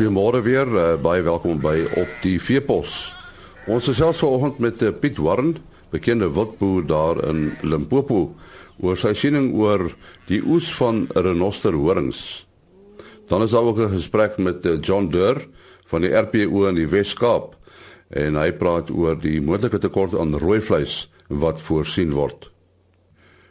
Goeiemôre weer, uh, baie welkom by op die Veepos. Ons is selfs vanoggend met uh, Piet Warren, bekende wildboer daar in Limpopo, oor sy siening oor die oes van renosterhorings. Dan is daar ook 'n gesprek met uh, John Durr van die RPO in die Wes-Kaap en hy praat oor die moontlike tekort aan rooi vleis wat voorsien word.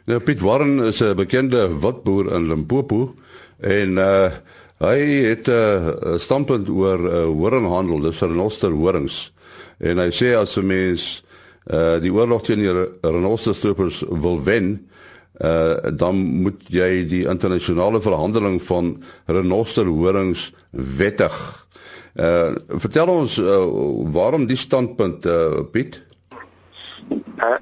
Nou Piet Warren is 'n bekende wildboer in Limpopo en uh Hy het 'n uh, standpunt oor uh, horinghandel, dis renoster horings. En hy sê as 'n mens uh die oorlog teen die renosterstroopers wil wen, uh dan moet jy die internasionale verhandeling van renoster horings wettig. Uh vertel ons uh, waarom die standpunt uh Piet? Uh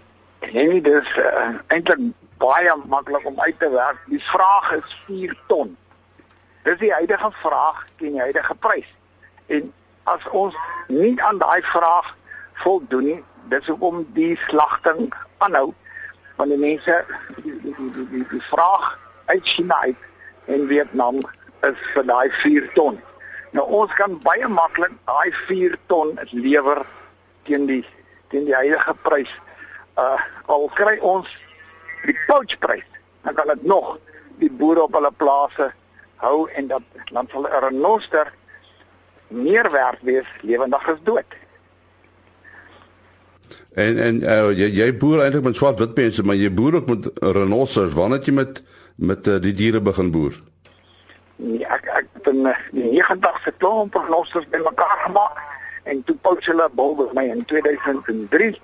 nee, dis uh, eintlik baie maklik om uit te werk. Die vraag is 4 ton. Dis die huidige vraag teen die huidige prys. En as ons nie aan daai vraag voldoen nie, dis hoekom die slagting aanhou want die mense die die die die, die vraag uit China uit en Vietnam is vir daai 4 ton. Nou ons kan baie maklik daai 4 ton lewer teen die teen die huidige prys. Uh al kry ons die pouch prys, dan kan dit nog die boere op hulle plase hou en dat dan sal 'n renoster meer werd wees lewendig as dood. En en uh, jy jy boer eintlik met swart wit mense, maar jy boer ook met renosters. Wanneer jy met met uh, die diere begin boer? Nee, ek ek het in eh, die 90 se klomp renosters bymekaar gemaak en toe pout hulle bul by my in 2003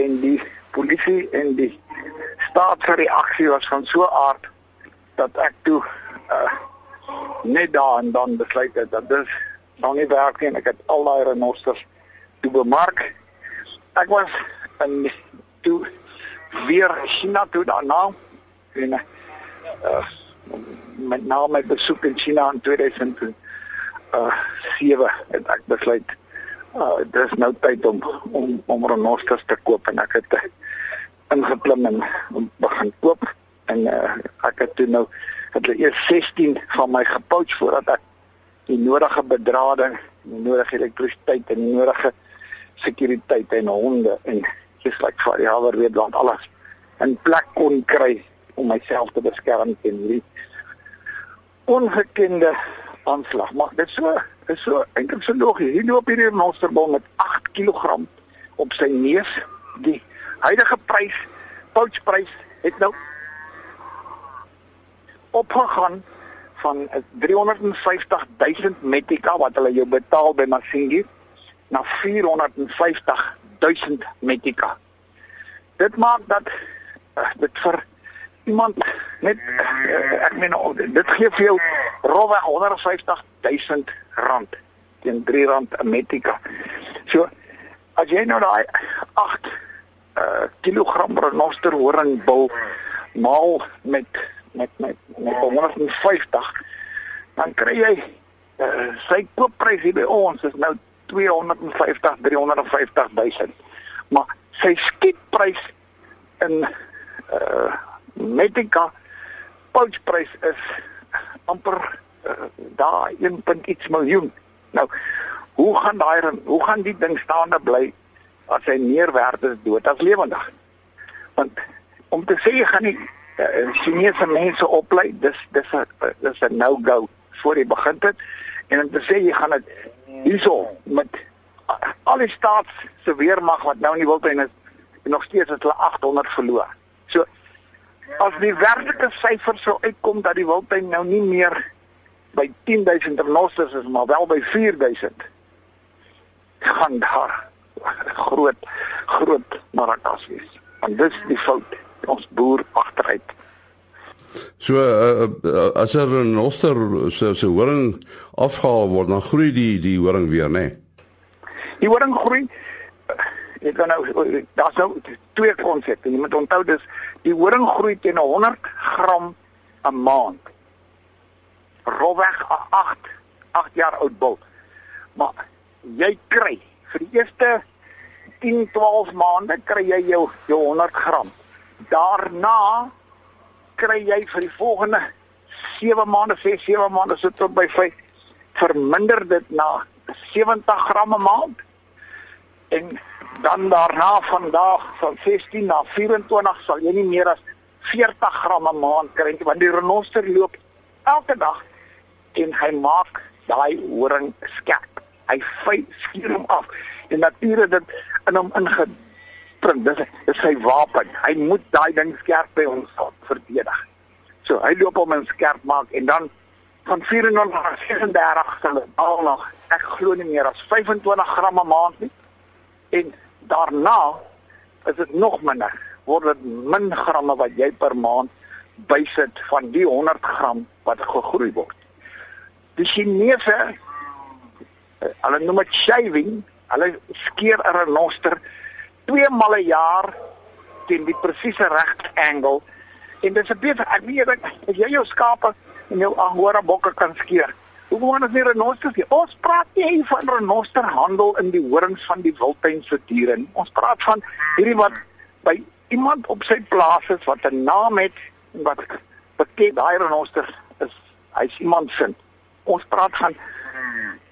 en die polisie en die staatsreaksie was van so aard dat ek toe uh, net daar en dan besluit het dat dis nou nie werk nie en ek het al daai renosters toe bemark. Ek was in toe weer China toe daarna en uh met na my besoek in China in 2000 uh sewe het ek besluit uh dis nou tyd om om om renosters te koop en ek het ingeklim en begin koop en uh, ek het toe nou het hulle eers 16 van my gepouch voordat ek die nodige bedrading, die nodige elektrisiteit en die nodige sekuriteit en honde en just like vir die alweer weet want alles in plek kon kry om myself te beskerm teen hierdie ongekende aanslag. Maar dit so is so eintlik so logies. Hier loop hierdie monsterbom met 8 kg op sy neus. Die huidige prys, pouchprys het nou opgegaan van 350 000 metika wat hulle jou betaal by Masingi na 450 000 metika. Dit maak dat uh, dit vir iemand net uh, ek meen dit gee vir jou rowweg 150 000 rand teen 3 rand 'n metika. So as jy nou daai 8 uh, kilogram renoster horingbil maal met met met met 150 dan kry jy uh, sy koopprys hier by ons is nou 250 350 000 maar sy skietprys in uh Medica pouchprys is amper uh, daar 1. iets miljoen nou hoe gaan daai hoe gaan die ding staande bly as hy meer werd is dood as lewendig want om te sê jy gaan nie uh, Chinese mense oplei, dis dis 'n dis 'n no-go voor jy begin dit. En om te sê jy gaan dit hierso met al die staats se weermag wat nou in die wildtuin is, en nog steeds het hulle 800 verloor. So as die werklike syfer sou uitkom dat die wildtuin nou nie meer by 10000 renosters is maar wel by 4000 gaan daar groot groot marakas wees. Want dis die fout ons boer agteruit. So uh, uh, as er 'n renoster so so horing afgehaal word, dan groei die die horing weer, né? Nee? Die horing groei Ek kan nou daar's nou twee konsepte. Jy moet onthou dis die horing groei teen 100 gram 'n maand. Rowweg 8 8 jaar oud bul. Maar jy kry vir die eerste 10 12 maande kry jy jou jou 100 gram daarna kry jy vir die volgende 7 maande, 6 7 maande sit tot by 5 verminder dit na 70 gram 'n maand. En dan daarna vandag van 16 na 24 sal jy nie meer as 40 gram 'n maand kry nie want die renoster loop elke dag en hy maak daai horing skerp. Hy vy skuur hom af. En natuurlik dit in hom ingeprint. Dis is sy wapen. Hy moet daai ding skerp by ons verdedig. So hy loop hom in skerp maak en dan van 400 na 36 sal dit al nog ek glo nie meer as 25 gram 'n maand nie. En daarna is dit nog minder. Word dit min gramme wat jy per maand bysit van die 100 gram wat gegroei word. Die Chinese eh, hulle noem dit shaving, hulle skeer 'n renoster twee male 'n jaar teen die presiese regte angle en dit is 'n beter ek weet as jy jou skape en jou angora bokke kan skeer Hoekom ons nie renosters nie? Ons praat nie van renosterhandel in die horings van die wildtuinse diere nie. Ons praat van hierdie wat by iemand op sy plaas is wat 'n naam het en wat bekend daai renoster is. Hy's iemand se. Ons praat van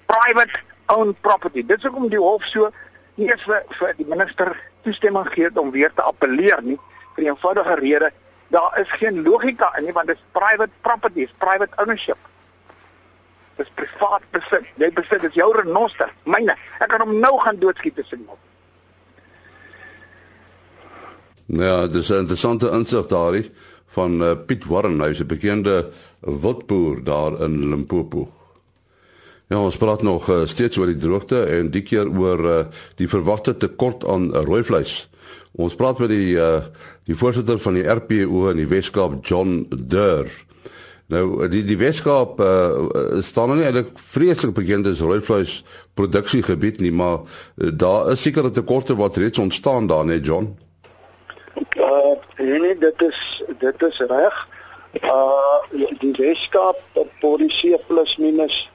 private owned property. Dit is hoekom die hof so nie vir, vir die minister toestemming gee om weer te appeleer nie vir 'n eenvoudige rede. Daar is geen logika in nie want dit is private property, is private ownership dis privaat besit. Jy besit dit jou renoster, myne. Ek kan hom nou gaan doodskiet ek wil. Ja, dis 'n interessante insig daarin van uh, Piet Warren, hy's 'n bekende wildboer daar in Limpopo. Ja, ons praat nog uh, steeds oor die droogte en die keer oor uh, die verwagte tekort aan uh, rooi vleis. Ons praat met die uh, die voorsitter van die RPO in die Weskaap, John Durr. Nou die die Weskaap uh, staan nou nie eintlik vreeslik bekend as rooivleis produksiegebied nie, maar uh, daar is sekere tekorte wat reeds ontstaan daar net John. Uh nee, dit is dit is reg. Uh die Weskaap produseer plus minus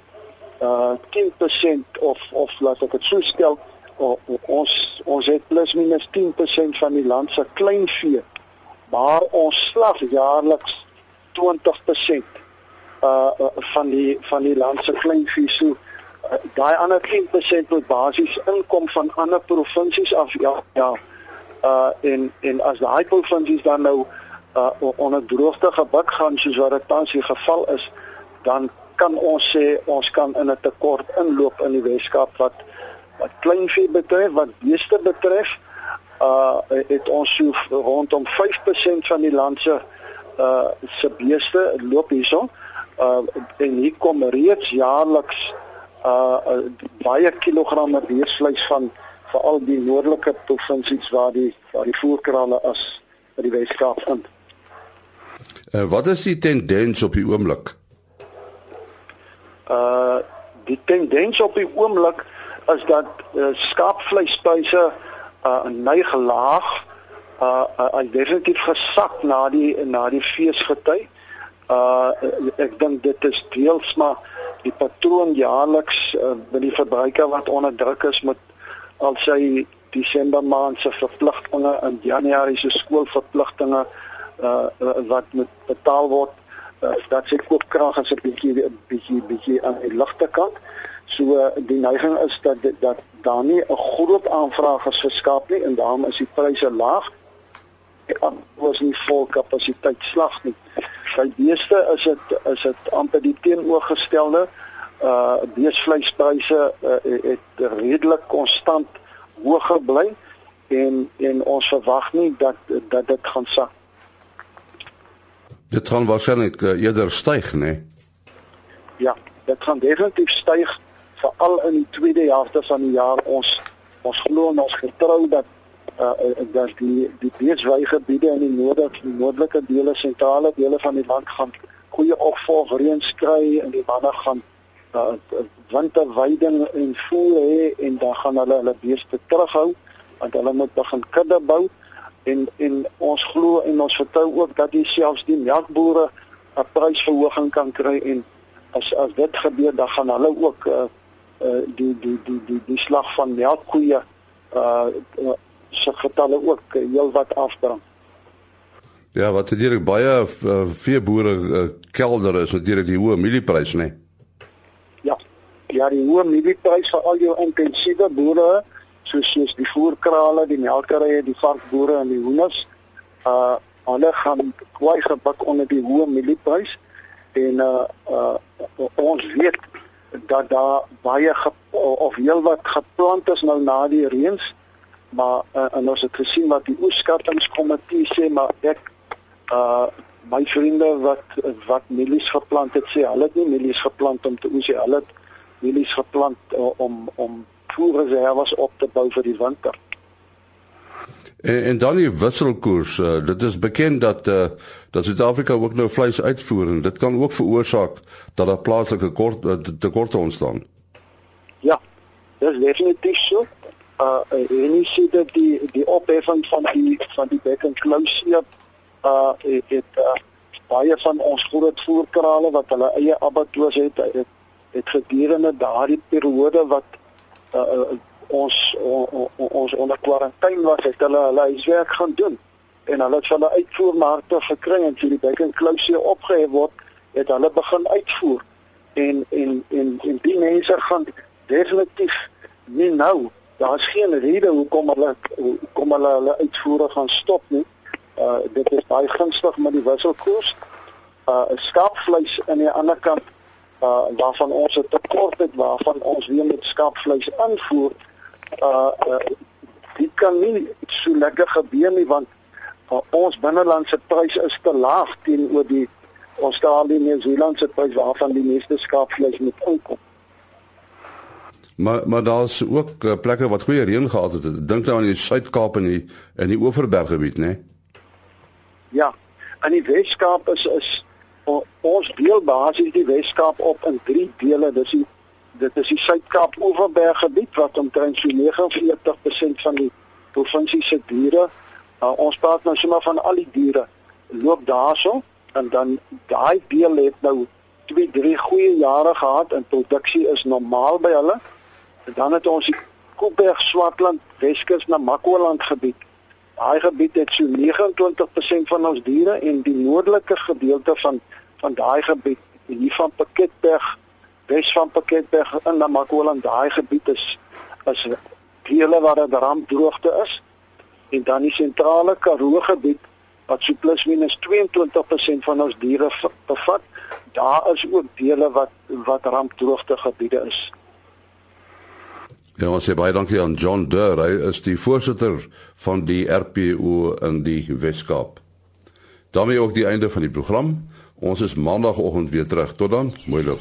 uh 10% of of laat ek dit so stel, uh, ons ons het plus minus 10% van die land se kleinvee. Maar ons slag jaarliks 20% uh, uh van die van die land se kleinvee so uh, daai ander 10% wat basies inkom van ander provinsies af ja ja uh en en as daai provinsies dan nou uh onder droogte gebuk gaan soos wat dit tans die geval is dan kan ons sê ons kan in 'n tekort inloop in die Weskaap wat wat kleinvee betref wat beeste betref uh het ons so rondom 5% van die land se uh se beeste loop hierso. Uh en hier kom reeds jaarliks uh, uh baie kilogramme beesvleis van veral die noordelike provinsies waar die waar die voerkrale as by die Weskaap vind. Uh wat is die tendens op die oomblik? Uh die tendens op die oomblik is dat uh, skaapvleispryse uh neig laag uh hy uh, definitief gesak na die na die feesgety. Uh ek dink dit is deels maar die patroon jaarliks uh, by die verbruiker wat onder druk is met al sy Desember maand se verpligtinge en Januarie se skoolverpligtinge uh, uh wat moet betaal word uh, dat sy koopkrag as 'n bietjie bietjie bietjie aan die ligte kant. So uh, die neiging is dat dat daar nie 'n groot aanvraag is vir skaap nie en daarom is die pryse laag was nie vol kapasiteit slag nie. By beeste is dit is dit amper die teenoorgestelde. Uh beesvleispryse uh, het redelik konstant hoog gebly en en ons verwag nie dat dat dit gaan sak. Dit gaan waarskynlik uh, eerder styg, né? Ja, dit gaan definitief styg veral in die tweede helfte van die jaar. Ons ons glo en ons vertrou dat uh, dat die die beeswygebiede in die noordelike noordelike dele sentrale dele van die land gaan goeie opvolg reën kry en die manne gaan uh, winterweiding en voer hê en dan gaan hulle hulle beeste terughou want hulle moet begin kudde bou en en ons glo en ons vertrou ook dat die selfs die melkbore 'n prysverhoging kan kry en as as dit gebeur dan gaan hulle ook uh, uh, die die die die die slag van melkkoeie uh, uh se getalle ook heelwat afdrang. Ja, wat natuurlik baie uh, veeboere uh, kelder is natuurlik die hoë mielieprys, né? Nee? Ja, ja, die hoë mielieprys vir al jou intensiewe boere soos soos die voerkrale, die melkerye, die varkboere en die hoenders. Uh hulle gaan kwai gebak onder die hoë mielieprys en uh, uh ons weet dat daar baie of heelwat geplant is nou na die reëns maar uh, en ons het gesien wat die oeskattingskomitee sê maar ek uh my vriende wat wat mielies geplant het sê hulle het nie mielies geplant om te oes nie hulle het mielies geplant uh, om om voerreserves op te bou vir die winter En, en dan die wisselkoers, uh, dit is bekend dat uh, dat Suid-Afrika ook nou vleis uitvoer en dit kan ook veroorsaak dat daar plaaslike kort uh, tekorte ontstaan. Ja, dis definitief so uh en jy sien dat die die opheffing van die van die back and close hier uh het, het uh, baie van ons groot voerkrale wat hulle eie abattoirs het het, het gedurende daardie periode wat uh, ons on, on, ons onder kwarantyne was het hulle hulle huiswerk gaan doen en hulle het hulle uitvoermarkte gekry en toe die and close hier opgehef word het hulle begin uitvoer en en en en die mense gaan definitief nie nou daar's geen rede hoekom hulle hoekom hulle hulle uitvoere gaan stop nie. Uh dit is baie gunstig met die wisselkoers. Uh skaapvleis aan die ander kant uh waarvan ons 'n tekort het waarvan ons weer met skaapvleis invoer uh, uh dit kan nie so lekker gebeur nie want uh, ons binnelandse prys is te laag teenoor die Australië en Nieu-Seelandse prys waarvan die meeste skaapvleis moet inkom. Maar maar daar's ook uh, plekke wat goeie reën gehad het. Dink nou aan die Suid-Kaap en die in die Oeverberggebied, né? Nee? Ja. In die Wes-Kaap is is ons deel basies die Wes-Kaap op in drie dele. Dis die dit is die Suid-Kaap Oeverberggebied wat omtrent so 49% van die provinsie se diere, uh, ons praat nou sommer van al die diere loop daarso en dan daai deel het nou twee drie goeie jare gehad en produksie is normaal by hulle. En dan het ons die Koopberg Swartland Weskus na Makwaland gebied. Daai gebied het so 29% van ons diere en die noordelike gedeelte van van daai gebied hier van Pakketberg Wes van Pakketberg in na Makwaland daai gebied is is dele waar dit rampdroogte is. En dan die sentrale Karoo gebied wat so plus minus 22% van ons diere bevat daar is ook dele wat wat rampdroogte gebiede is Ja, ons sê baie dankie aan John Durr. Hy is die voorsitter van die RPO in die Weskaap. daarmee ook die einde van die program. Ons is maandagooggend weer terug. Tot dan. Mooi loop.